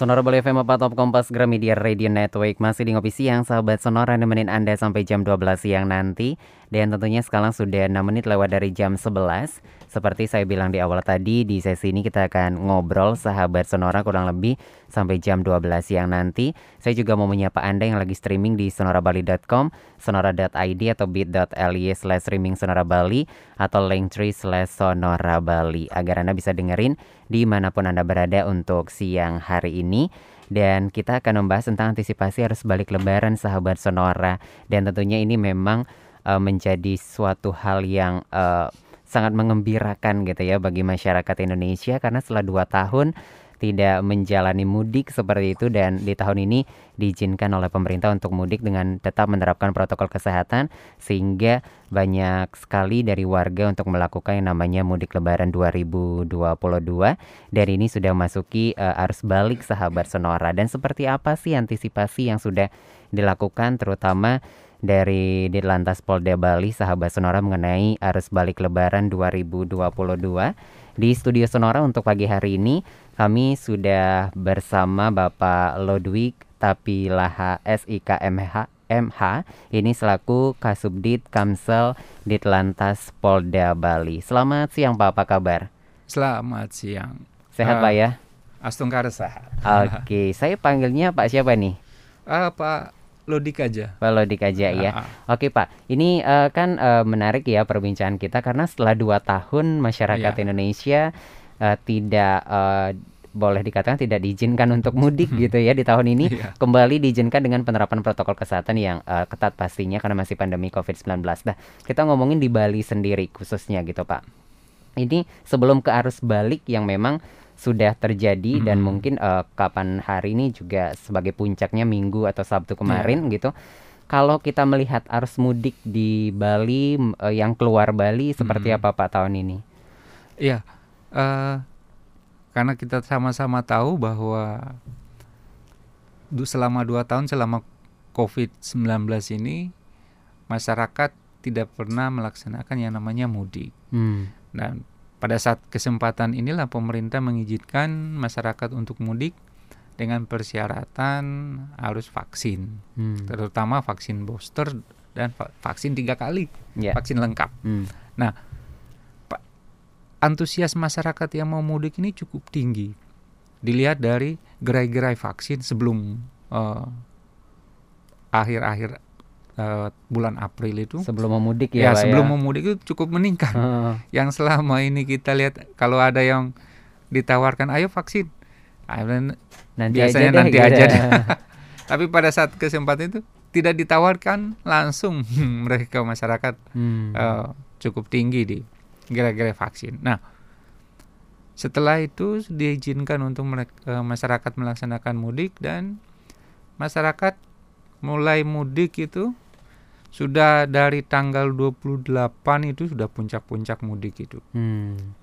Sonora Bali FM apa Top Kompas Gramedia Radio Network. Masih di Ngopi Siang Sahabat Sonora nemenin Anda sampai jam 12 siang nanti Dan tentunya sekarang sudah 6 menit lewat dari jam 11 Seperti saya bilang di awal tadi Di sesi ini kita akan ngobrol Sahabat Sonora kurang lebih sampai jam 12 siang nanti. Saya juga mau menyapa Anda yang lagi streaming di sonorabali.com Sonora.id atau bit.ly slash streaming Sonora Bali Atau linktree slash Sonora Bali Agar Anda bisa dengerin di mana pun Anda berada untuk siang hari ini. Dan kita akan membahas tentang antisipasi harus balik lebaran sahabat Sonora. Dan tentunya ini memang uh, menjadi suatu hal yang uh, sangat mengembirakan gitu ya bagi masyarakat Indonesia karena setelah dua tahun tidak menjalani mudik seperti itu dan di tahun ini diizinkan oleh pemerintah untuk mudik dengan tetap menerapkan protokol kesehatan sehingga banyak sekali dari warga untuk melakukan yang namanya mudik lebaran 2022 dan ini sudah masuki uh, arus balik sahabat Sonora. Dan seperti apa sih antisipasi yang sudah dilakukan terutama dari Ditlantas Polda Bali sahabat Sonora mengenai arus balik lebaran 2022 di studio Sonora untuk pagi hari ini kami sudah bersama Bapak Lodwig Tapilaha SIKMH MH ini selaku Kasubdit Kamsel Ditlantas Polda Bali. Selamat siang Pak, apa kabar? Selamat siang. Sehat uh, Pak ya? Astungkar sehat. Oke, okay. saya panggilnya Pak siapa nih? Uh, Pak Lodik aja. Pak Lodik aja ya. Oke Pak, ini uh, kan uh, menarik ya perbincangan kita karena setelah dua tahun masyarakat yeah. Indonesia uh, tidak uh, boleh dikatakan tidak diizinkan untuk mudik hmm. gitu ya di tahun ini yeah. kembali diizinkan dengan penerapan protokol kesehatan yang uh, ketat pastinya karena masih pandemi Covid-19. Nah, kita ngomongin di Bali sendiri khususnya gitu, Pak. Ini sebelum ke arus balik yang memang sudah terjadi hmm. dan mungkin uh, kapan hari ini juga sebagai puncaknya Minggu atau Sabtu kemarin yeah. gitu. Kalau kita melihat arus mudik di Bali uh, yang keluar Bali seperti hmm. apa Pak tahun ini? Iya. Uh, karena kita sama-sama tahu bahwa selama dua tahun selama COVID-19 ini masyarakat tidak pernah melaksanakan yang namanya mudik. Hmm. Dan pada saat kesempatan inilah pemerintah mengizinkan masyarakat untuk mudik dengan persyaratan harus vaksin, hmm. terutama vaksin booster dan vaksin tiga kali, yeah. vaksin lengkap. Hmm. Nah, antusias masyarakat yang mau mudik ini cukup tinggi. Dilihat dari gerai-gerai vaksin sebelum uh, akhir-akhir uh, bulan April itu. Sebelum memudik ya. Ya, sebelum ya? memudik itu cukup meningkat. Uh. Yang selama ini kita lihat kalau ada yang ditawarkan ayo vaksin. Nanti biasanya aja nanti deh, aja. Deh. Tapi pada saat kesempatan itu tidak ditawarkan langsung mereka masyarakat hmm. uh, cukup tinggi di gerai-gerai vaksin. Nah, setelah itu diizinkan untuk mereka, eh, masyarakat melaksanakan mudik dan masyarakat mulai mudik itu sudah dari tanggal 28 itu sudah puncak-puncak mudik itu. Hmm.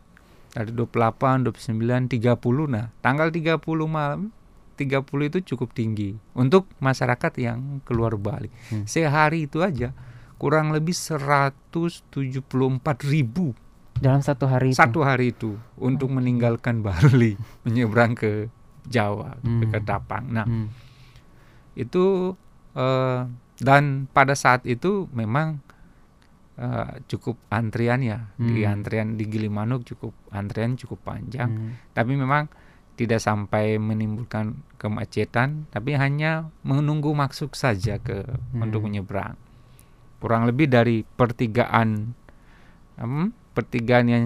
Dari 28, 29, 30. Nah, tanggal 30 malam 30 itu cukup tinggi untuk masyarakat yang keluar Bali. Hmm. Sehari itu aja kurang lebih 174 ribu dalam satu hari itu. Satu hari itu untuk meninggalkan Bali, menyeberang ke Jawa, hmm. ke Ketapang. Nah, hmm. itu uh, dan pada saat itu memang uh, cukup antrian ya hmm. di antrian di Gilimanuk cukup antrian cukup panjang. Hmm. Tapi memang tidak sampai menimbulkan kemacetan, tapi hanya menunggu masuk saja ke hmm. untuk menyeberang. Kurang lebih dari pertigaan um, pertigaan yang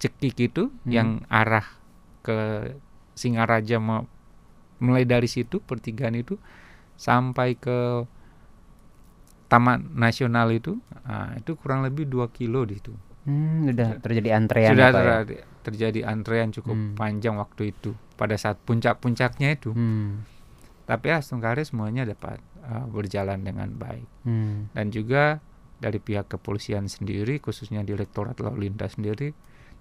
cekik itu hmm. yang arah ke Singaraja mau mulai dari situ pertigaan itu sampai ke Taman Nasional itu nah, itu kurang lebih dua kilo di itu. Hmm, sudah terjadi antrean sudah ya? terjadi antrean cukup hmm. panjang waktu itu pada saat puncak-puncaknya itu. Hmm. Tapi Astungkari semuanya dapat uh, berjalan dengan baik. Hmm. Dan juga dari pihak kepolisian sendiri khususnya direktorat lalu lintas sendiri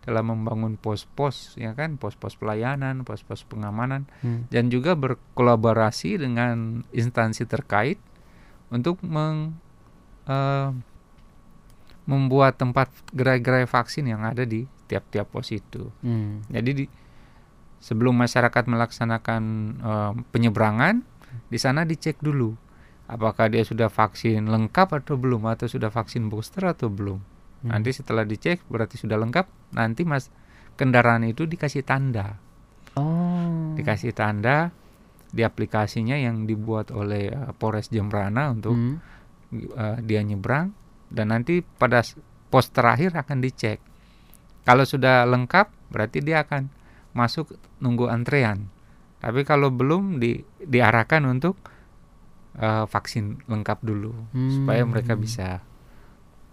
dalam membangun pos-pos ya kan pos-pos pelayanan pos-pos pengamanan hmm. dan juga berkolaborasi dengan instansi terkait untuk meng, uh, membuat tempat gerai-gerai vaksin yang ada di tiap-tiap pos itu hmm. jadi di sebelum masyarakat melaksanakan uh, penyeberangan di sana dicek dulu apakah dia sudah vaksin lengkap atau belum atau sudah vaksin booster atau belum. Hmm. Nanti setelah dicek berarti sudah lengkap, nanti Mas kendaraan itu dikasih tanda. Oh. Dikasih tanda di aplikasinya yang dibuat oleh uh, Polres Jembrana untuk hmm. uh, dia nyebrang dan nanti pada pos terakhir akan dicek. Kalau sudah lengkap berarti dia akan masuk nunggu antrean. Tapi kalau belum di, diarahkan untuk uh, vaksin lengkap dulu hmm. supaya mereka bisa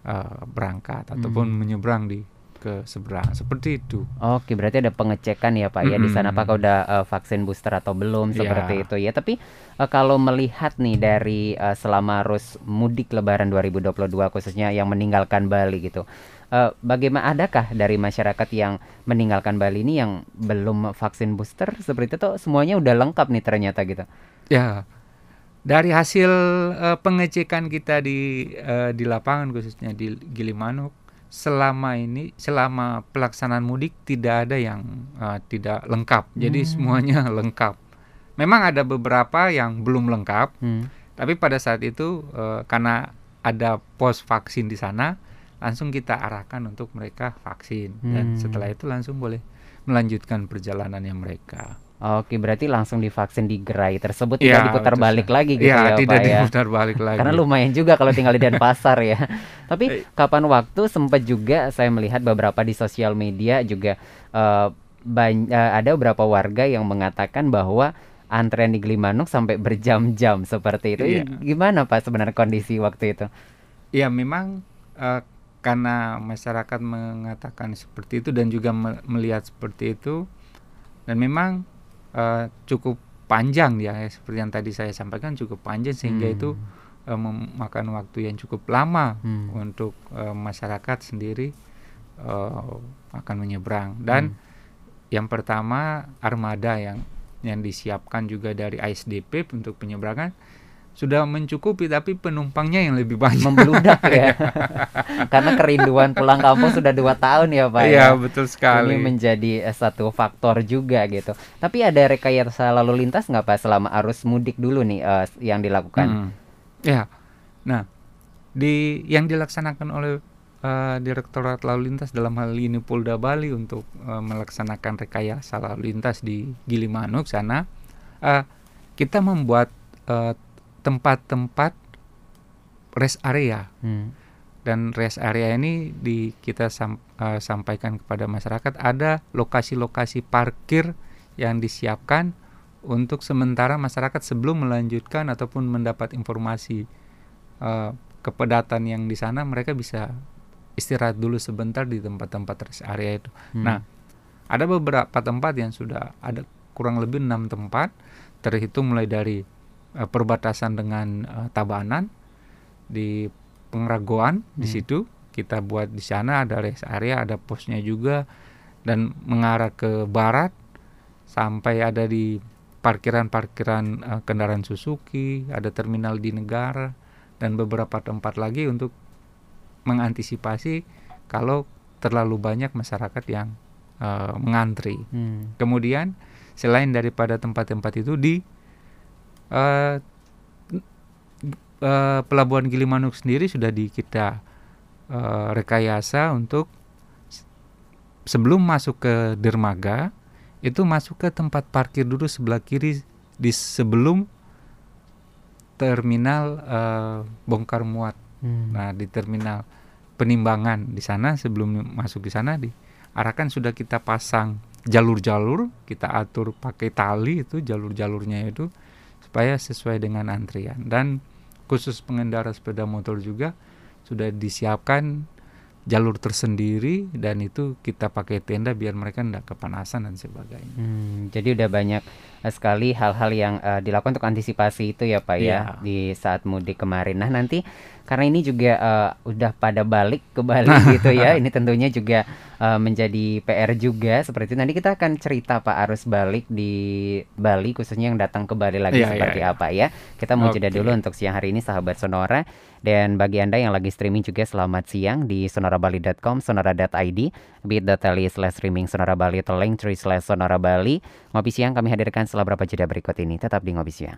uh, berangkat ataupun hmm. menyeberang di ke seberang seperti itu. Oke, berarti ada pengecekan ya Pak ya mm-hmm. di sana apakah udah uh, vaksin booster atau belum iya. seperti yeah. itu ya. Tapi uh, kalau melihat nih dari uh, selama arus mudik Lebaran 2022 khususnya yang meninggalkan Bali gitu. Uh, bagaimana adakah dari masyarakat yang meninggalkan Bali ini yang belum vaksin booster seperti itu semuanya udah lengkap nih ternyata gitu. Ya. Dari hasil uh, pengecekan kita di uh, di lapangan khususnya di Gilimanuk selama ini selama pelaksanaan mudik tidak ada yang uh, tidak lengkap. Jadi hmm. semuanya lengkap. Memang ada beberapa yang belum lengkap, hmm. tapi pada saat itu uh, karena ada pos vaksin di sana, langsung kita arahkan untuk mereka vaksin hmm. dan setelah itu langsung boleh melanjutkan perjalanannya mereka. Oke, berarti langsung divaksin di gerai tersebut ya, tidak diputar balik lagi gitu ya, ya tidak Pak ya. diputar balik lagi. Karena lumayan juga kalau tinggal di Denpasar ya. Tapi kapan waktu sempat juga saya melihat beberapa di sosial media juga uh, uh, ada beberapa warga yang mengatakan bahwa antrean di Gilimanuk sampai berjam-jam seperti itu. Ya. Gimana Pak sebenarnya kondisi waktu itu? Ya, memang uh, karena masyarakat mengatakan seperti itu dan juga melihat seperti itu dan memang uh, cukup panjang ya seperti yang tadi saya sampaikan cukup panjang sehingga hmm. itu uh, memakan waktu yang cukup lama hmm. untuk uh, masyarakat sendiri uh, akan menyeberang dan hmm. yang pertama armada yang yang disiapkan juga dari ASDP untuk penyeberangan sudah mencukupi tapi penumpangnya yang lebih banyak. Membludak ya. Karena kerinduan pulang kampung sudah dua tahun ya pak iya ya. betul sekali. Ini menjadi eh, satu faktor juga gitu. Tapi ada rekayasa lalu lintas nggak pak selama arus mudik dulu nih uh, yang dilakukan? Hmm. ya. Nah di yang dilaksanakan oleh uh, Direktorat Lalu Lintas dalam hal ini Polda Bali untuk uh, melaksanakan rekayasa lalu lintas di Gilimanuk sana uh, kita membuat uh, tempat-tempat rest area. Hmm. Dan rest area ini di kita sam, uh, sampaikan kepada masyarakat ada lokasi-lokasi parkir yang disiapkan untuk sementara masyarakat sebelum melanjutkan ataupun mendapat informasi uh, kepadatan yang di sana mereka bisa istirahat dulu sebentar di tempat-tempat rest area itu. Hmm. Nah, ada beberapa tempat yang sudah ada kurang lebih enam tempat terhitung mulai dari uh, perbatasan dengan uh, Tabanan di Pengragoan hmm. di situ kita buat di sana ada rest area ada posnya juga dan mengarah ke barat sampai ada di parkiran-parkiran uh, kendaraan Suzuki ada terminal di negara dan beberapa tempat lagi untuk mengantisipasi kalau terlalu banyak masyarakat yang uh, mengantri. Hmm. Kemudian selain daripada tempat-tempat itu di uh, uh, pelabuhan Gilimanuk sendiri sudah di kita uh, rekayasa untuk sebelum masuk ke dermaga itu masuk ke tempat parkir dulu sebelah kiri di sebelum terminal uh, bongkar muat. Hmm. Nah, di terminal penimbangan di sana sebelum masuk di sana diarahkan sudah kita pasang jalur-jalur, kita atur pakai tali itu jalur-jalurnya itu supaya sesuai dengan antrian dan khusus pengendara sepeda motor juga sudah disiapkan jalur tersendiri dan itu kita pakai tenda biar mereka tidak kepanasan dan sebagainya. Hmm, jadi udah banyak sekali hal-hal yang uh, dilakukan untuk antisipasi itu ya Pak ya iya. di saat mudik kemarin. Nah nanti karena ini juga uh, udah pada balik ke Bali gitu ya. Ini tentunya juga uh, menjadi PR juga seperti itu. Nanti kita akan cerita Pak arus balik di Bali khususnya yang datang ke Bali lagi yeah, seperti yeah, yeah. apa ya. Kita mau okay. jeda dulu untuk siang hari ini sahabat Sonora Dan bagi Anda yang lagi streaming juga selamat siang di sonorabali.com, sonora.id, bit.ly slash streaming Sonora Bali slash Sonora Bali. Ngopi siang kami hadirkan setelah beberapa jeda berikut ini. Tetap di Ngopi Siang.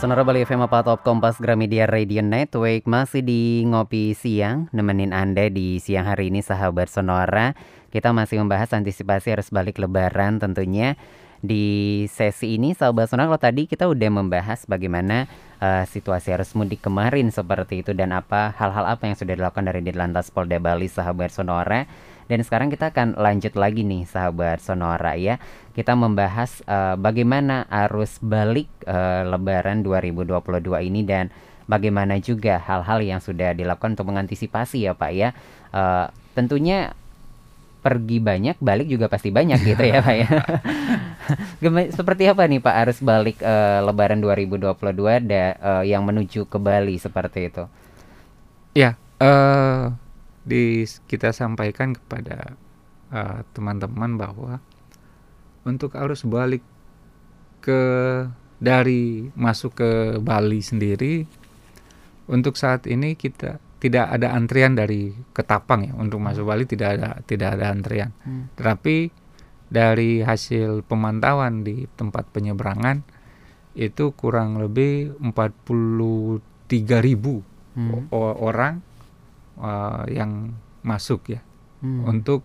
Sonora Bali FM apa Top Kompas Gramedia Radio Network masih di Ngopi Siang nemenin Anda di siang hari ini sahabat Sonora. Kita masih membahas antisipasi harus balik lebaran tentunya di sesi ini sahabat sonora kalau tadi kita udah membahas bagaimana uh, situasi mudik kemarin seperti itu dan apa hal-hal apa yang sudah dilakukan dari Ditlantas Polda Bali sahabat sonora. Dan sekarang kita akan lanjut lagi nih sahabat sonora ya. Kita membahas uh, bagaimana arus balik uh, lebaran 2022 ini dan bagaimana juga hal-hal yang sudah dilakukan untuk mengantisipasi ya Pak ya. Uh, tentunya pergi banyak, balik juga pasti banyak gitu ya Pak ya. seperti apa nih Pak arus balik uh, Lebaran 2022 da, uh, yang menuju ke Bali seperti itu? Ya, uh, di kita sampaikan kepada teman-teman uh, bahwa untuk arus balik ke dari masuk ke Bali sendiri untuk saat ini kita tidak ada antrian dari Ketapang ya untuk masuk Bali tidak ada tidak ada antrian. Hmm. Tetapi dari hasil pemantauan di tempat penyeberangan itu kurang lebih 43 ribu hmm. orang uh, yang masuk ya hmm. untuk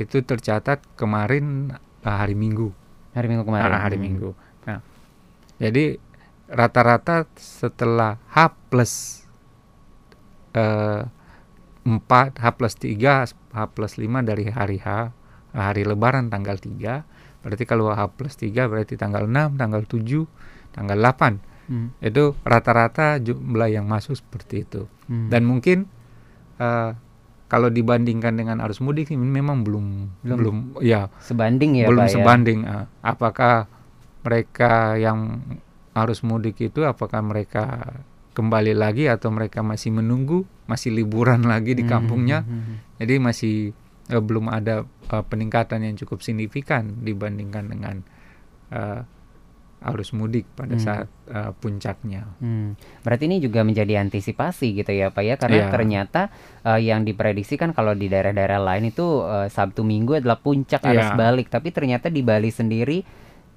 itu tercatat kemarin uh, hari Minggu hari Minggu kemarin nah, hari hmm. Minggu nah jadi rata-rata setelah H plus Eh, empat H plus 3 H plus 5 dari hari H hari lebaran tanggal 3 berarti kalau H plus 3 berarti tanggal 6 tanggal 7 tanggal 8 hmm. itu rata-rata jumlah yang masuk seperti itu hmm. dan mungkin uh, kalau dibandingkan dengan arus mudik ini memang belum belum, belum ya sebanding ya belum Pak, ya? sebanding ya? uh, apakah mereka yang arus mudik itu apakah mereka kembali lagi atau mereka masih menunggu masih liburan lagi di hmm, kampungnya hmm, hmm, hmm. jadi masih uh, belum ada uh, peningkatan yang cukup signifikan dibandingkan dengan uh, arus mudik pada hmm. saat uh, puncaknya. Hmm. Berarti ini juga menjadi antisipasi gitu ya Pak ya karena yeah. ternyata uh, yang diprediksikan kalau di daerah-daerah lain itu uh, Sabtu Minggu adalah puncak arus yeah. balik tapi ternyata di Bali sendiri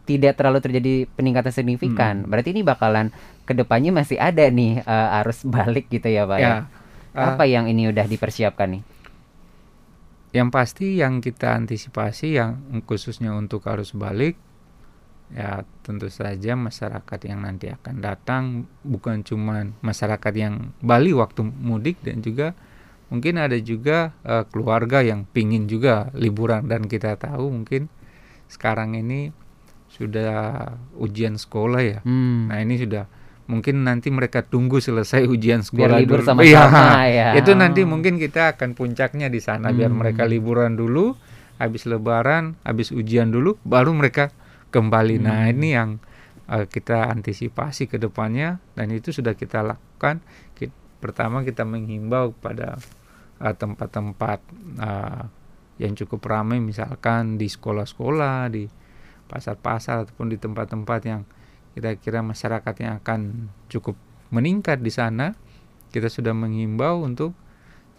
tidak terlalu terjadi peningkatan signifikan. Hmm. Berarti ini bakalan ke depannya masih ada nih uh, arus balik gitu ya pak ya. ya? Uh, Apa yang ini udah dipersiapkan nih? Yang pasti yang kita antisipasi yang khususnya untuk arus balik ya tentu saja masyarakat yang nanti akan datang bukan cuma masyarakat yang Bali waktu mudik dan juga mungkin ada juga uh, keluarga yang pingin juga liburan dan kita tahu mungkin sekarang ini sudah ujian sekolah ya. Hmm. Nah ini sudah mungkin nanti mereka tunggu selesai ujian sekolah biar libur dulu. sama-sama ya, ya. Itu nanti mungkin kita akan puncaknya di sana hmm. biar mereka liburan dulu, habis lebaran, habis ujian dulu, baru mereka kembali. Nah, hmm. Nah ini yang uh, kita antisipasi ke depannya dan itu sudah kita lakukan. Kita, pertama kita menghimbau pada uh, tempat-tempat uh, yang cukup ramai, misalkan di sekolah-sekolah, di pasar-pasar ataupun di tempat-tempat yang kita kira masyarakat yang akan cukup meningkat di sana, kita sudah menghimbau untuk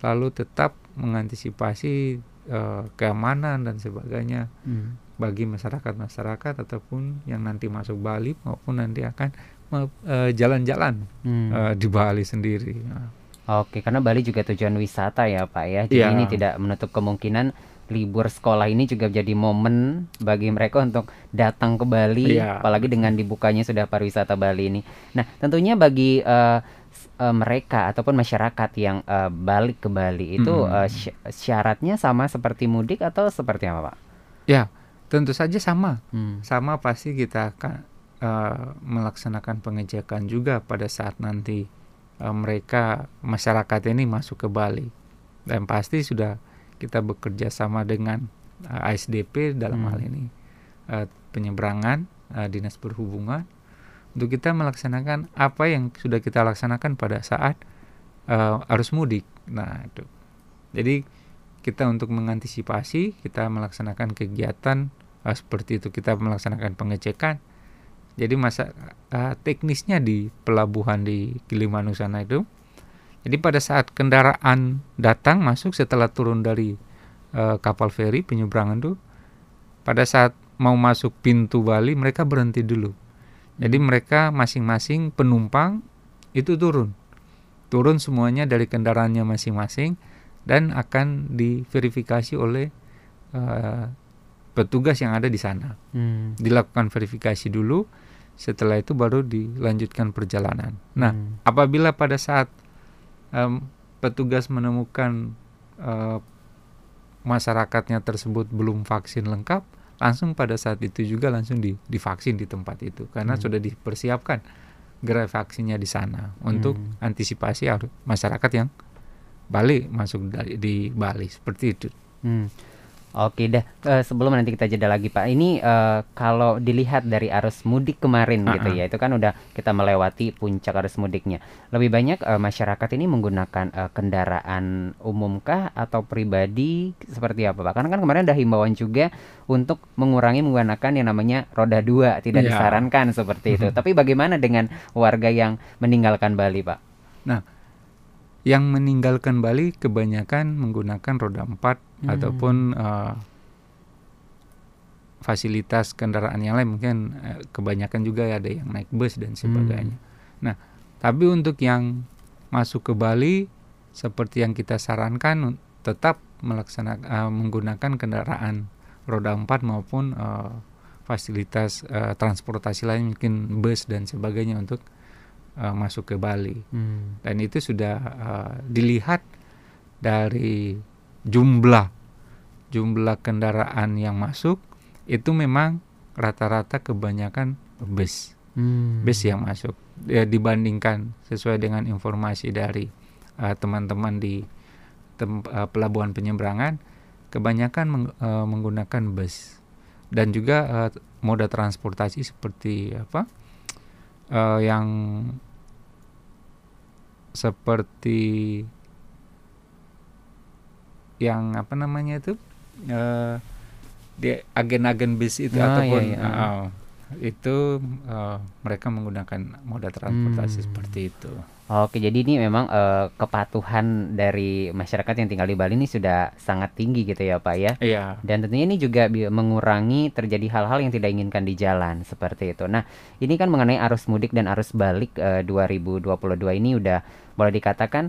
selalu tetap mengantisipasi uh, keamanan dan sebagainya hmm. bagi masyarakat-masyarakat ataupun yang nanti masuk Bali maupun nanti akan uh, jalan-jalan hmm. uh, di Bali sendiri. Oke, karena Bali juga tujuan wisata ya Pak ya. Jadi ya. ini tidak menutup kemungkinan libur sekolah ini juga jadi momen bagi mereka untuk datang ke Bali, iya. apalagi dengan dibukanya sudah pariwisata Bali ini. Nah, tentunya bagi uh, uh, mereka ataupun masyarakat yang uh, balik ke Bali itu hmm. uh, syaratnya sama seperti mudik atau seperti apa, Pak? Ya, tentu saja sama. Hmm. Sama pasti kita akan uh, melaksanakan pengecekan juga pada saat nanti uh, mereka masyarakat ini masuk ke Bali. Dan pasti sudah kita bekerja sama dengan uh, ASDP dalam hmm. hal ini uh, penyeberangan uh, dinas perhubungan untuk kita melaksanakan apa yang sudah kita laksanakan pada saat uh, arus mudik. Nah itu, jadi kita untuk mengantisipasi kita melaksanakan kegiatan uh, seperti itu kita melaksanakan pengecekan. Jadi masa uh, teknisnya di pelabuhan di Gilimanuk sana itu. Jadi pada saat kendaraan datang masuk setelah turun dari uh, kapal feri penyeberangan itu, pada saat mau masuk pintu Bali mereka berhenti dulu. Jadi mereka masing-masing penumpang itu turun, turun semuanya dari kendaraannya masing-masing dan akan diverifikasi oleh uh, petugas yang ada di sana. Hmm. Dilakukan verifikasi dulu, setelah itu baru dilanjutkan perjalanan. Nah, hmm. apabila pada saat um, petugas menemukan uh, masyarakatnya tersebut belum vaksin lengkap, langsung pada saat itu juga langsung di, divaksin di tempat itu karena hmm. sudah dipersiapkan gerai vaksinnya di sana untuk hmm. antisipasi masyarakat yang balik masuk dari di Bali seperti itu. Hmm. Oke dah uh, sebelum nanti kita jeda lagi Pak. Ini uh, kalau dilihat dari arus mudik kemarin uh -uh. gitu ya, itu kan udah kita melewati puncak arus mudiknya. Lebih banyak uh, masyarakat ini menggunakan uh, kendaraan umumkah atau pribadi seperti apa Pak? Karena kan kemarin ada himbauan juga untuk mengurangi menggunakan yang namanya roda dua, tidak yeah. disarankan seperti itu. Tapi bagaimana dengan warga yang meninggalkan Bali Pak? Nah, yang meninggalkan Bali kebanyakan menggunakan roda empat hmm. ataupun uh, fasilitas kendaraan yang lain mungkin uh, kebanyakan juga ada yang naik bus dan sebagainya. Hmm. Nah, tapi untuk yang masuk ke Bali seperti yang kita sarankan tetap melaksanakan uh, menggunakan kendaraan roda empat maupun uh, fasilitas uh, transportasi lain mungkin bus dan sebagainya untuk uh, masuk ke Bali. Hmm. Dan itu sudah uh, dilihat dari jumlah jumlah kendaraan yang masuk itu memang rata-rata kebanyakan bus hmm. bus yang masuk ya, dibandingkan sesuai dengan informasi dari uh, teman-teman di tem, uh, pelabuhan penyeberangan kebanyakan meng, uh, menggunakan bus dan juga uh, moda transportasi seperti apa uh, yang seperti yang apa namanya itu uh, di agen-agen bis itu oh, ataupun iya, iya. Uh, itu uh, mereka menggunakan moda transportasi hmm. seperti itu. Oke, jadi ini memang uh, kepatuhan dari masyarakat yang tinggal di Bali ini sudah sangat tinggi gitu ya, Pak ya. Iya. Dan tentunya ini juga mengurangi terjadi hal-hal yang tidak inginkan di jalan seperti itu. Nah, ini kan mengenai arus mudik dan arus balik uh, 2022 ini udah boleh dikatakan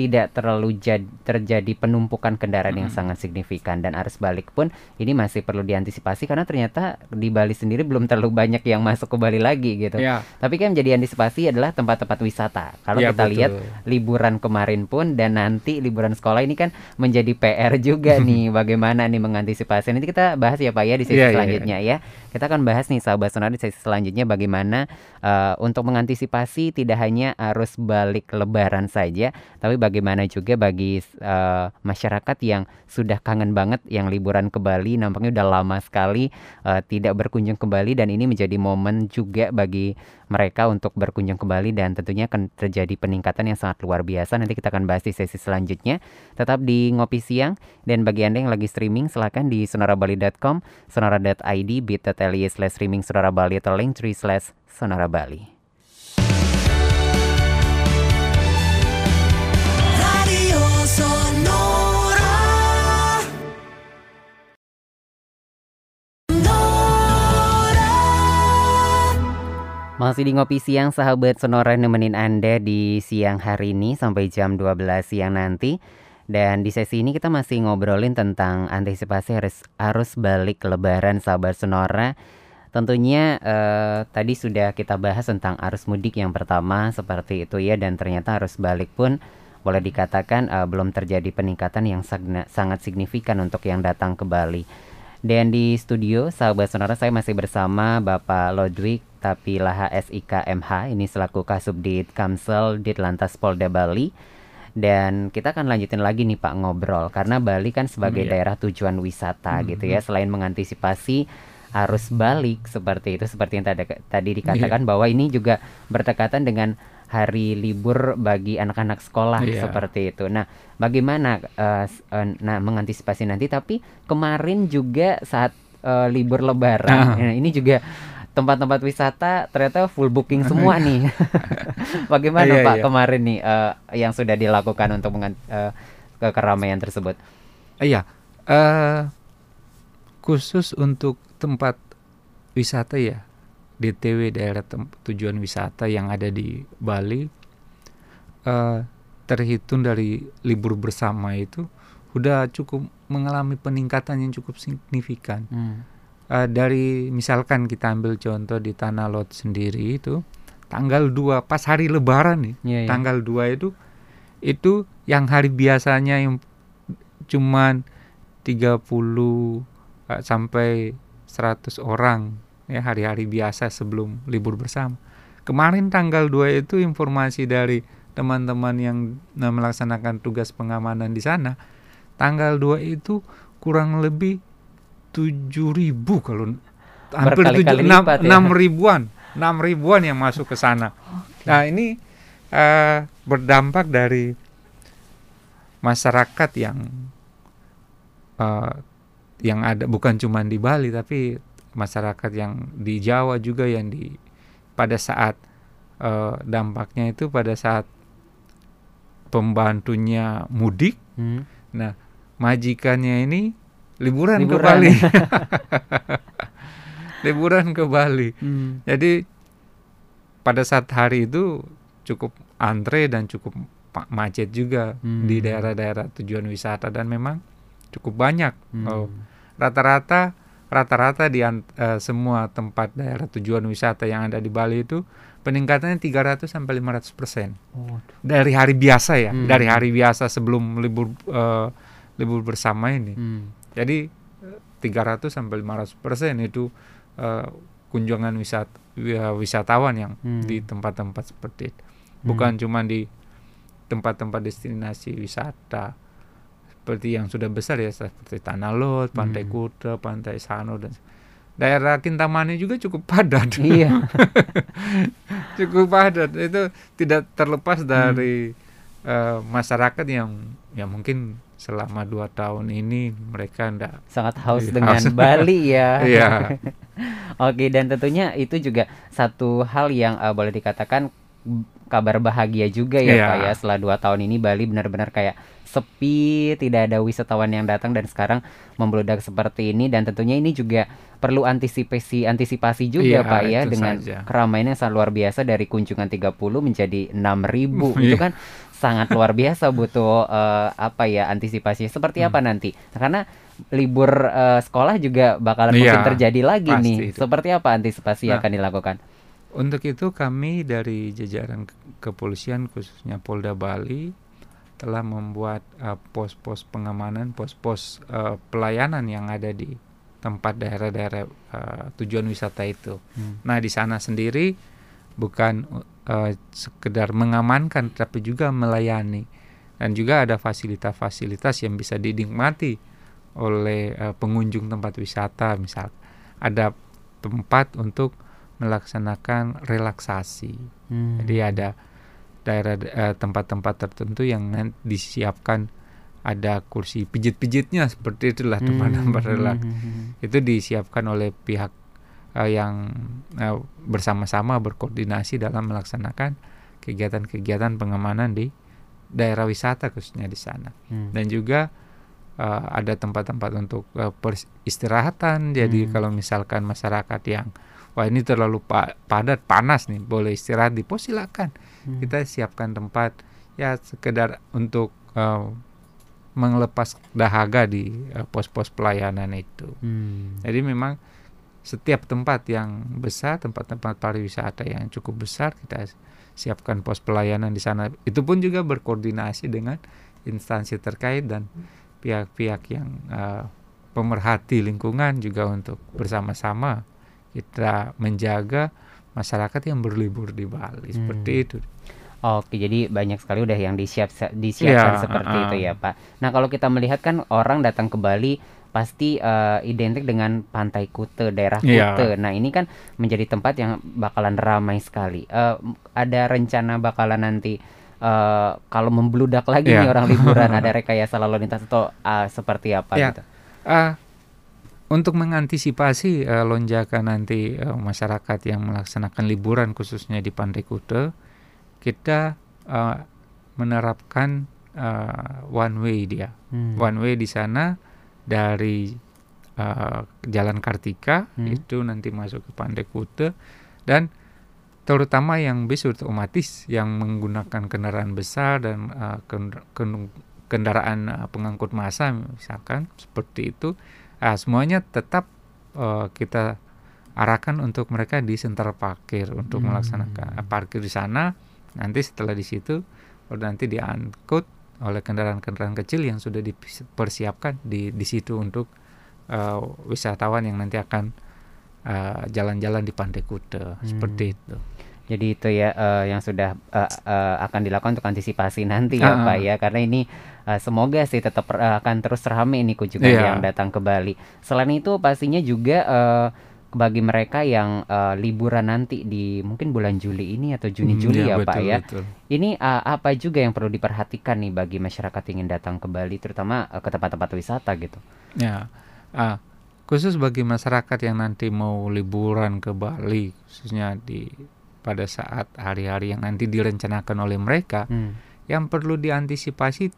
tidak terlalu jad, terjadi penumpukan kendaraan hmm. yang sangat signifikan dan arus balik pun ini masih perlu diantisipasi karena ternyata di Bali sendiri belum terlalu banyak yang masuk ke Bali lagi gitu. Ya. Tapi kan menjadi antisipasi adalah tempat-tempat wisata. Kalau ya, kita betul. lihat liburan kemarin pun dan nanti liburan sekolah ini kan menjadi PR juga nih bagaimana nih mengantisipasi. Nanti kita bahas ya Pak ya di sesi ya, selanjutnya ya, ya. Kita akan bahas nih sahabat sonar di sesi selanjutnya bagaimana uh, untuk mengantisipasi tidak hanya arus balik lebaran saja tapi bagaimana juga bagi uh, masyarakat yang sudah kangen banget yang liburan ke Bali. Nampaknya udah lama sekali uh, tidak berkunjung ke Bali dan ini menjadi momen juga bagi mereka untuk berkunjung ke Bali dan tentunya akan terjadi peningkatan yang sangat luar biasa. Nanti kita akan bahas di sesi selanjutnya. Tetap di Ngopi Siang dan bagi Anda yang lagi streaming silahkan di sonarabali.com, sonara.id, bit.ly slash streaming sonara Bali atau link tree slash sonara Bali. Masih di Ngopi Siang, sahabat Sonora nemenin Anda di siang hari ini sampai jam 12 siang nanti. Dan di sesi ini kita masih ngobrolin tentang antisipasi arus, arus balik lebaran sahabat Sonora. Tentunya eh, tadi sudah kita bahas tentang arus mudik yang pertama seperti itu ya dan ternyata arus balik pun boleh dikatakan eh, belum terjadi peningkatan yang sangat signifikan untuk yang datang ke Bali. Dan di studio sahabat sonora saya masih bersama Bapak Lodwig Tapilaha SIKMH ini selaku Kasubdit Kamsel Ditlantas Polda Bali. Dan kita akan lanjutin lagi nih Pak ngobrol karena Bali kan sebagai hmm, daerah tujuan wisata hmm. gitu ya selain mengantisipasi arus balik seperti itu seperti yang tadi, tadi dikatakan yeah. bahwa ini juga berdekatan dengan hari libur bagi anak-anak sekolah yeah. seperti itu. Nah, bagaimana uh, uh, nah mengantisipasi nanti tapi kemarin juga saat uh, libur lebaran. Nah, ini juga tempat-tempat wisata ternyata full booking semua nih. Bagaimana iya, Pak iya. kemarin nih uh, yang sudah dilakukan untuk uh, ke keramaian tersebut? Iya, uh, khusus untuk tempat wisata ya DTW daerah tujuan wisata yang ada di Bali uh, terhitung dari libur bersama itu udah cukup mengalami peningkatan yang cukup signifikan. Hmm. Uh, dari misalkan kita ambil contoh di Tanah Lot sendiri itu tanggal 2 pas hari lebaran nih. Yeah, yeah. Tanggal 2 itu itu yang hari biasanya yang cuman 30 uh, sampai 100 orang ya hari-hari biasa sebelum libur bersama. Kemarin tanggal 2 itu informasi dari teman-teman yang melaksanakan tugas pengamanan di sana, tanggal 2 itu kurang lebih 7000 kalau hampir 7 6, ya? 6 ribuan, 6 ribuan yang masuk ke sana. Okay. Nah, ini uh, berdampak dari masyarakat yang uh, yang ada bukan cuma di Bali tapi masyarakat yang di Jawa juga yang di pada saat uh, dampaknya itu pada saat pembantunya mudik, hmm. nah majikannya ini liburan, liburan. ke Bali, liburan ke Bali. Hmm. Jadi pada saat hari itu cukup antre dan cukup macet juga hmm. di daerah-daerah tujuan wisata dan memang cukup banyak. Hmm. Oh, rata-rata rata-rata di uh, semua tempat daerah tujuan wisata yang ada di Bali itu peningkatannya 300 sampai 500 persen oh. dari hari biasa ya, hmm. dari hari biasa sebelum libur uh, libur bersama ini. Hmm. Jadi 300 sampai 500 persen itu uh, kunjungan wisata wisatawan yang hmm. di tempat-tempat seperti itu, bukan hmm. cuma di tempat-tempat destinasi wisata seperti yang sudah besar ya seperti Tanah Lot, Pantai hmm. Kuta, Pantai Sano dan daerah Kintamani juga cukup padat. Iya. cukup padat. Itu tidak terlepas dari hmm. uh, masyarakat yang ya mungkin selama dua tahun ini mereka ndak sangat haus iya, dengan haus. Bali ya. Iya. Oke dan tentunya itu juga satu hal yang uh, boleh dikatakan kabar bahagia juga ya yeah. Pak ya setelah dua tahun ini Bali benar-benar kayak sepi, tidak ada wisatawan yang datang dan sekarang membludak seperti ini dan tentunya ini juga perlu antisipasi antisipasi juga iya, Pak ya dengan saja. keramaian yang sangat luar biasa dari kunjungan 30 menjadi 6000 iya. itu kan sangat luar biasa butuh uh, apa ya antisipasi seperti hmm. apa nanti karena libur uh, sekolah juga bakalan iya, mungkin terjadi lagi nih itu. seperti apa antisipasi nah, yang akan dilakukan untuk itu kami dari jajaran kepolisian khususnya Polda Bali telah membuat uh, pos-pos uh, pengamanan, pos-pos uh, pelayanan yang ada di tempat daerah-daerah uh, tujuan wisata itu. Hmm. Nah, di sana sendiri bukan uh, sekedar mengamankan tapi juga melayani dan juga ada fasilitas-fasilitas yang bisa dinikmati oleh uh, pengunjung tempat wisata misal ada tempat untuk melaksanakan relaksasi. Hmm. Jadi ada daerah eh, tempat-tempat tertentu yang disiapkan ada kursi pijit-pijitnya seperti itulah tempat-tempat hmm, relaks hmm, hmm, hmm. itu disiapkan oleh pihak uh, yang uh, bersama-sama berkoordinasi dalam melaksanakan kegiatan-kegiatan pengamanan di daerah wisata khususnya di sana hmm. dan juga uh, ada tempat-tempat untuk uh, peristirahatan jadi hmm. kalau misalkan masyarakat yang wah ini terlalu pa padat panas nih boleh istirahat di pos silakan hmm. kita siapkan tempat ya sekedar untuk uh, mengelepas dahaga di uh, pos-pos pelayanan itu. Hmm. Jadi memang setiap tempat yang besar, tempat-tempat pariwisata yang cukup besar kita siapkan pos pelayanan di sana. Itu pun juga berkoordinasi dengan instansi terkait dan pihak-pihak yang uh, pemerhati lingkungan juga untuk bersama-sama kita menjaga masyarakat yang berlibur di Bali hmm. seperti itu. Oke, jadi banyak sekali udah yang disiap disiapkan ya, seperti uh, itu ya, Pak. Nah, kalau kita melihat kan orang datang ke Bali pasti uh, identik dengan Pantai Kute, daerah iya. Kute. Nah, ini kan menjadi tempat yang bakalan ramai sekali. Uh, ada rencana bakalan nanti uh, kalau membludak lagi ya. nih orang liburan ada rekayasa lalu lintas atau uh, seperti apa ya. gitu. Uh, untuk mengantisipasi uh, lonjakan nanti uh, masyarakat yang melaksanakan liburan khususnya di Pantai Kuta, kita uh, menerapkan uh, one way dia. Hmm. One way di sana dari uh, Jalan Kartika hmm. itu nanti masuk ke Pantai Kuta dan terutama yang bis otomatis yang menggunakan kendaraan besar dan uh, kendaraan uh, pengangkut massa misalkan seperti itu Nah, semuanya tetap uh, kita arahkan untuk mereka di sentra parkir untuk hmm. melaksanakan uh, parkir di sana. Nanti setelah di situ baru nanti diangkut oleh kendaraan-kendaraan kecil yang sudah dipersiapkan di di situ untuk uh, wisatawan yang nanti akan jalan-jalan uh, di Pantai Kuta hmm. seperti itu. Jadi itu ya uh, yang sudah uh, uh, akan dilakukan untuk antisipasi nanti ya uh, Pak ya karena ini uh, semoga sih tetap uh, akan terus ramai ini kunjungan yeah. yang datang ke Bali. Selain itu pastinya juga uh, bagi mereka yang uh, liburan nanti di mungkin bulan Juli ini atau Juni hmm, Juli ya, ya Pak ya. Betul. Ini uh, apa juga yang perlu diperhatikan nih bagi masyarakat yang ingin datang ke Bali terutama uh, ke tempat-tempat wisata gitu. Ya. Uh, khusus bagi masyarakat yang nanti mau liburan ke Bali khususnya di pada saat hari-hari yang nanti direncanakan oleh mereka hmm. yang perlu diantisipasi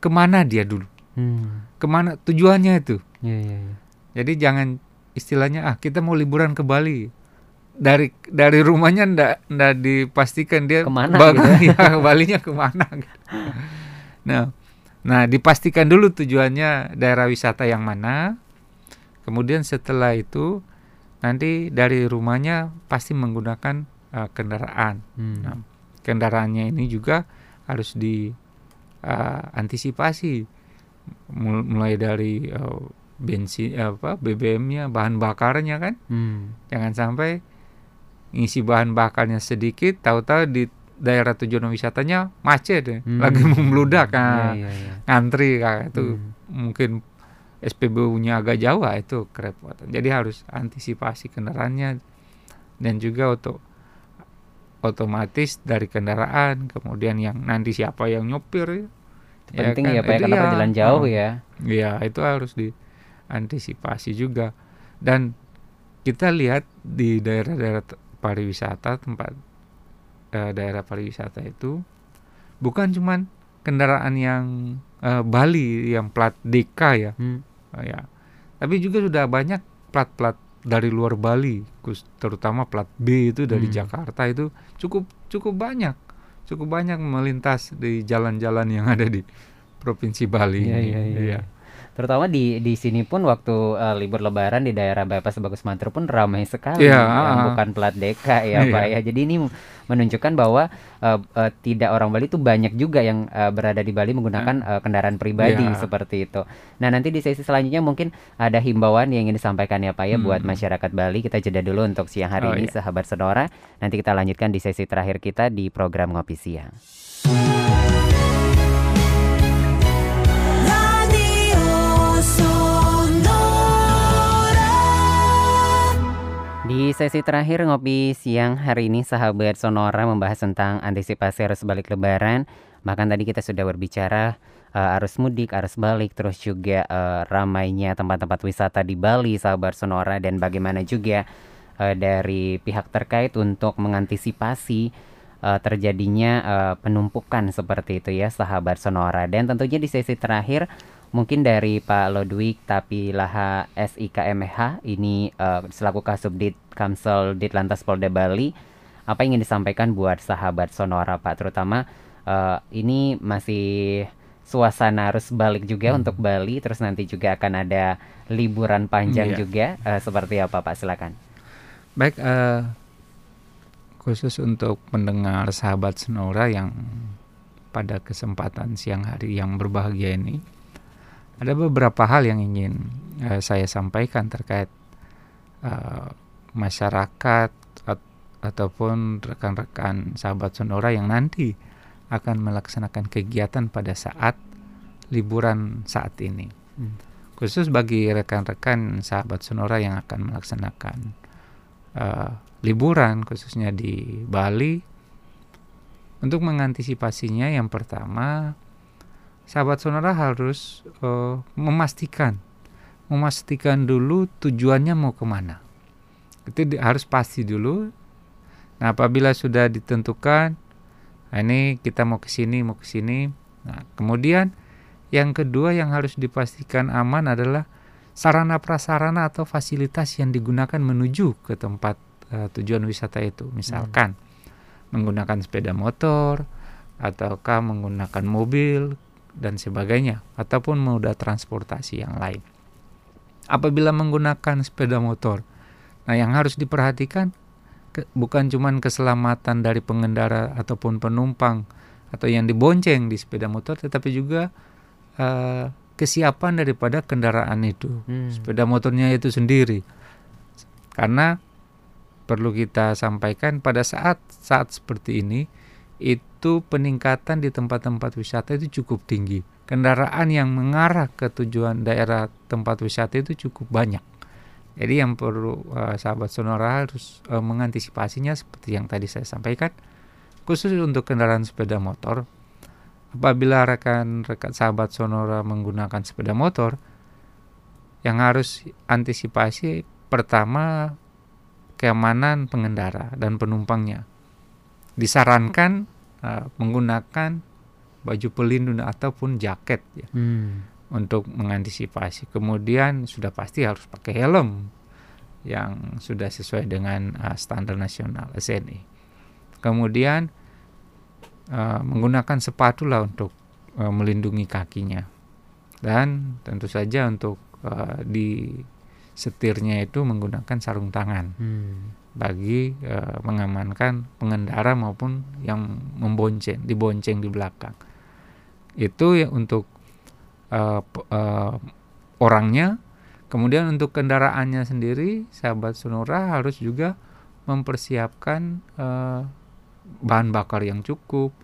ke mana dia dulu hmm. ke mana tujuannya itu yeah, yeah, yeah. jadi jangan istilahnya ah kita mau liburan ke Bali dari dari rumahnya ndak ndak dipastikan dia ke mana bang, gitu ya, ya Balinya ke mana gitu. nah nah dipastikan dulu tujuannya daerah wisata yang mana kemudian setelah itu nanti dari rumahnya pasti menggunakan uh, kendaraan. Hmm. Nah, kendaraannya ini juga harus diantisipasi eh, uh, mulai dari uh, bensin apa BBM-nya, bahan bakarnya kan. Hmm. Jangan sampai ngisi bahan bakarnya sedikit, tahu-tahu di daerah tujuan wisatanya macet ya, hmm. lagi membludak kan, ya, ya, ya. ngantri kan itu hmm. mungkin SPBU-nya agak jauh ah, itu kerepotan. Jadi harus antisipasi kendaraannya dan juga untuk otomatis dari kendaraan, kemudian yang nanti siapa yang nyopir ya. Penting ya, kan? ya Pak ya, karena perjalanan jauh oh, ya. Iya, itu harus diantisipasi juga. Dan kita lihat di daerah-daerah pariwisata tempat eh, daerah pariwisata itu bukan cuman kendaraan yang uh, Bali yang plat DK ya, hmm. uh, ya. Tapi juga sudah banyak plat-plat dari luar Bali, terutama plat B itu dari hmm. Jakarta itu cukup cukup banyak, cukup banyak melintas di jalan-jalan yang ada di provinsi Bali. Iya, iya, iya. Ya terutama di di sini pun waktu uh, libur lebaran di daerah Bypass Bagus Mantra pun ramai sekali yeah, yang uh, bukan plat DK ya Pak ya. Jadi ini menunjukkan bahwa uh, uh, tidak orang Bali itu banyak juga yang uh, berada di Bali menggunakan uh, kendaraan pribadi yeah. seperti itu. Nah, nanti di sesi selanjutnya mungkin ada himbauan yang ingin disampaikan ya Pak ya hmm. buat masyarakat Bali. Kita jeda dulu untuk siang hari oh, ini yeah. sahabat Sonora. Nanti kita lanjutkan di sesi terakhir kita di program Ngopi Siang. Sesi terakhir ngopi siang hari ini sahabat Sonora membahas tentang antisipasi arus balik lebaran. Bahkan tadi kita sudah berbicara uh, arus mudik, arus balik, terus juga uh, ramainya tempat-tempat wisata di Bali sahabat Sonora dan bagaimana juga uh, dari pihak terkait untuk mengantisipasi uh, terjadinya uh, penumpukan seperti itu ya sahabat Sonora. Dan tentunya di sesi terakhir Mungkin dari Pak Lodwig tapi Laha SIKMH ini uh, selaku Kasubdit Kamsel Ditlantas Polda Bali apa yang ingin disampaikan buat sahabat Sonora Pak terutama uh, ini masih suasana harus balik juga hmm. untuk Bali terus nanti juga akan ada liburan panjang yeah. juga uh, seperti apa Pak silakan. Baik uh, khusus untuk pendengar sahabat Sonora yang pada kesempatan siang hari yang berbahagia ini ada beberapa hal yang ingin uh, saya sampaikan terkait uh, masyarakat at ataupun rekan-rekan sahabat Sonora yang nanti akan melaksanakan kegiatan pada saat liburan saat ini. Hmm. Khusus bagi rekan-rekan sahabat Sonora yang akan melaksanakan uh, liburan khususnya di Bali untuk mengantisipasinya yang pertama sahabat sonora harus uh, memastikan memastikan dulu tujuannya mau ke mana. Itu harus pasti dulu. Nah, apabila sudah ditentukan, nah ini kita mau ke sini, mau ke sini. Nah, kemudian yang kedua yang harus dipastikan aman adalah sarana prasarana atau fasilitas yang digunakan menuju ke tempat uh, tujuan wisata itu. Misalkan hmm. menggunakan sepeda motor ataukah menggunakan mobil dan sebagainya ataupun moda transportasi yang lain. Apabila menggunakan sepeda motor, nah yang harus diperhatikan ke, bukan cuma keselamatan dari pengendara ataupun penumpang atau yang dibonceng di sepeda motor, tetapi juga uh, kesiapan daripada kendaraan itu, hmm. sepeda motornya itu sendiri. Karena perlu kita sampaikan pada saat saat seperti ini itu peningkatan di tempat-tempat wisata itu cukup tinggi. Kendaraan yang mengarah ke tujuan daerah tempat wisata itu cukup banyak. Jadi yang perlu uh, sahabat Sonora harus uh, mengantisipasinya seperti yang tadi saya sampaikan. Khusus untuk kendaraan sepeda motor, apabila rekan-rekan sahabat Sonora menggunakan sepeda motor, yang harus antisipasi pertama keamanan pengendara dan penumpangnya disarankan uh, menggunakan baju pelindung ataupun jaket ya hmm. untuk mengantisipasi. Kemudian sudah pasti harus pakai helm yang sudah sesuai dengan uh, standar nasional SNI. Kemudian uh, menggunakan sepatu lah untuk uh, melindungi kakinya dan tentu saja untuk uh, di setirnya itu menggunakan sarung tangan. Hmm bagi uh, mengamankan pengendara maupun yang membonceng, dibonceng di belakang. Itu ya untuk uh, uh, orangnya. Kemudian untuk kendaraannya sendiri, sahabat Sonora harus juga mempersiapkan uh, bahan bakar yang cukup,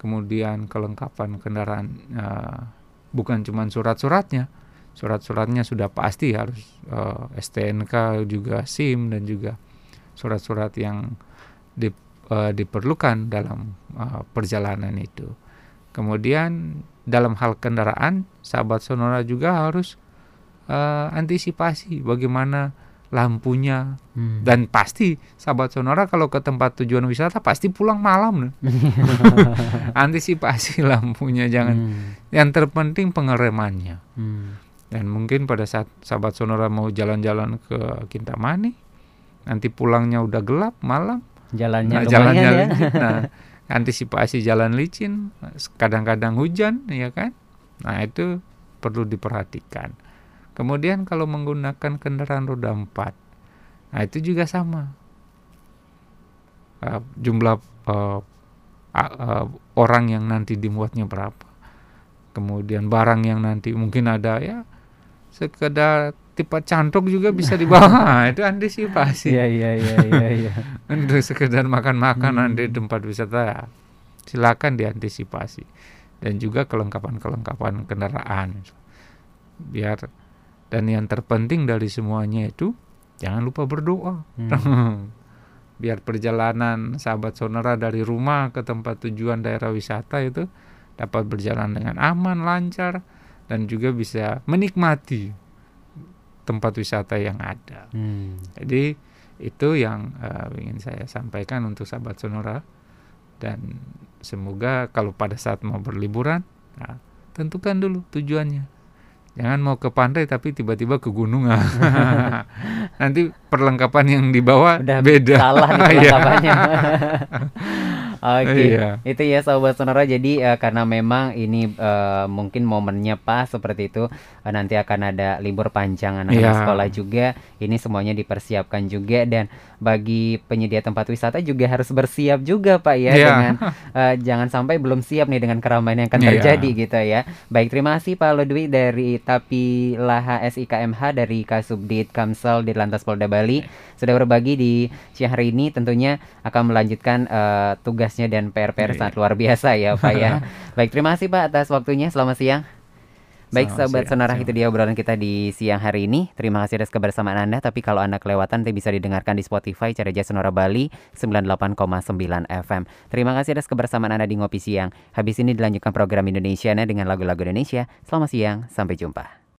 kemudian kelengkapan kendaraan uh, bukan cuma surat-suratnya, surat-suratnya sudah pasti harus uh, STNK juga SIM dan juga surat-surat yang di, uh, diperlukan dalam uh, perjalanan itu. Kemudian dalam hal kendaraan, sahabat Sonora juga harus uh, antisipasi bagaimana lampunya hmm. dan pasti sahabat Sonora kalau ke tempat tujuan wisata pasti pulang malam antisipasi lampunya jangan hmm. yang terpenting pengeremannya hmm. dan mungkin pada saat sahabat Sonora mau jalan-jalan ke Kintamani nanti pulangnya udah gelap malam. Jalannya nah, jalannya ya. licin nah antisipasi jalan licin kadang-kadang hujan ya kan? Nah itu perlu diperhatikan. Kemudian kalau menggunakan kendaraan roda empat nah itu juga sama. Uh, jumlah uh, uh, orang yang nanti dimuatnya berapa. Kemudian barang yang nanti mungkin ada ya sekedar tipe cantok juga bisa dibawa. Nah, itu antisipasi. Iya iya iya iya ya. untuk sekedar makan makanan hmm. di tempat wisata silakan diantisipasi. Dan juga kelengkapan-kelengkapan kendaraan. Biar dan yang terpenting dari semuanya itu jangan lupa berdoa. Hmm. biar perjalanan sahabat sonora dari rumah ke tempat tujuan daerah wisata itu dapat berjalan dengan aman lancar dan juga bisa menikmati tempat wisata yang ada. Hmm. Jadi itu yang uh, ingin saya sampaikan untuk sahabat Sonora dan semoga kalau pada saat mau berliburan, nah, tentukan dulu tujuannya. Jangan mau ke pantai tapi tiba-tiba ke gunung. Nanti perlengkapan yang dibawa Udah beda. Salah nih iya. perlengkapannya. Oke, okay. iya. itu ya sahabat sonora. Jadi uh, karena memang ini uh, mungkin momennya pas seperti itu, uh, nanti akan ada libur panjang anak-anak yeah. sekolah juga. Ini semuanya dipersiapkan juga dan bagi penyedia tempat wisata juga harus bersiap juga Pak ya yeah. dengan uh, jangan sampai belum siap nih dengan keramaian yang akan yeah. terjadi gitu ya. Baik, terima kasih Pak Ludwi dari Tapi Laha SIKMH dari Kasubdit Kamsel di Lantas Polda Bali sudah berbagi di siang hari ini tentunya akan melanjutkan uh, tugas tugasnya dan PR-PR iya, sangat luar biasa ya Pak ya. Baik, terima kasih Pak atas waktunya. Selamat siang. Baik sahabat sonara itu dia obrolan kita di siang hari ini. Terima kasih atas kebersamaan Anda. Tapi kalau Anda kelewatan nanti bisa didengarkan di Spotify cari aja Sonora Bali 98,9 FM. Terima kasih atas kebersamaan Anda di Ngopi Siang. Habis ini dilanjutkan program Indonesia dengan lagu-lagu Indonesia. Selamat siang, sampai jumpa.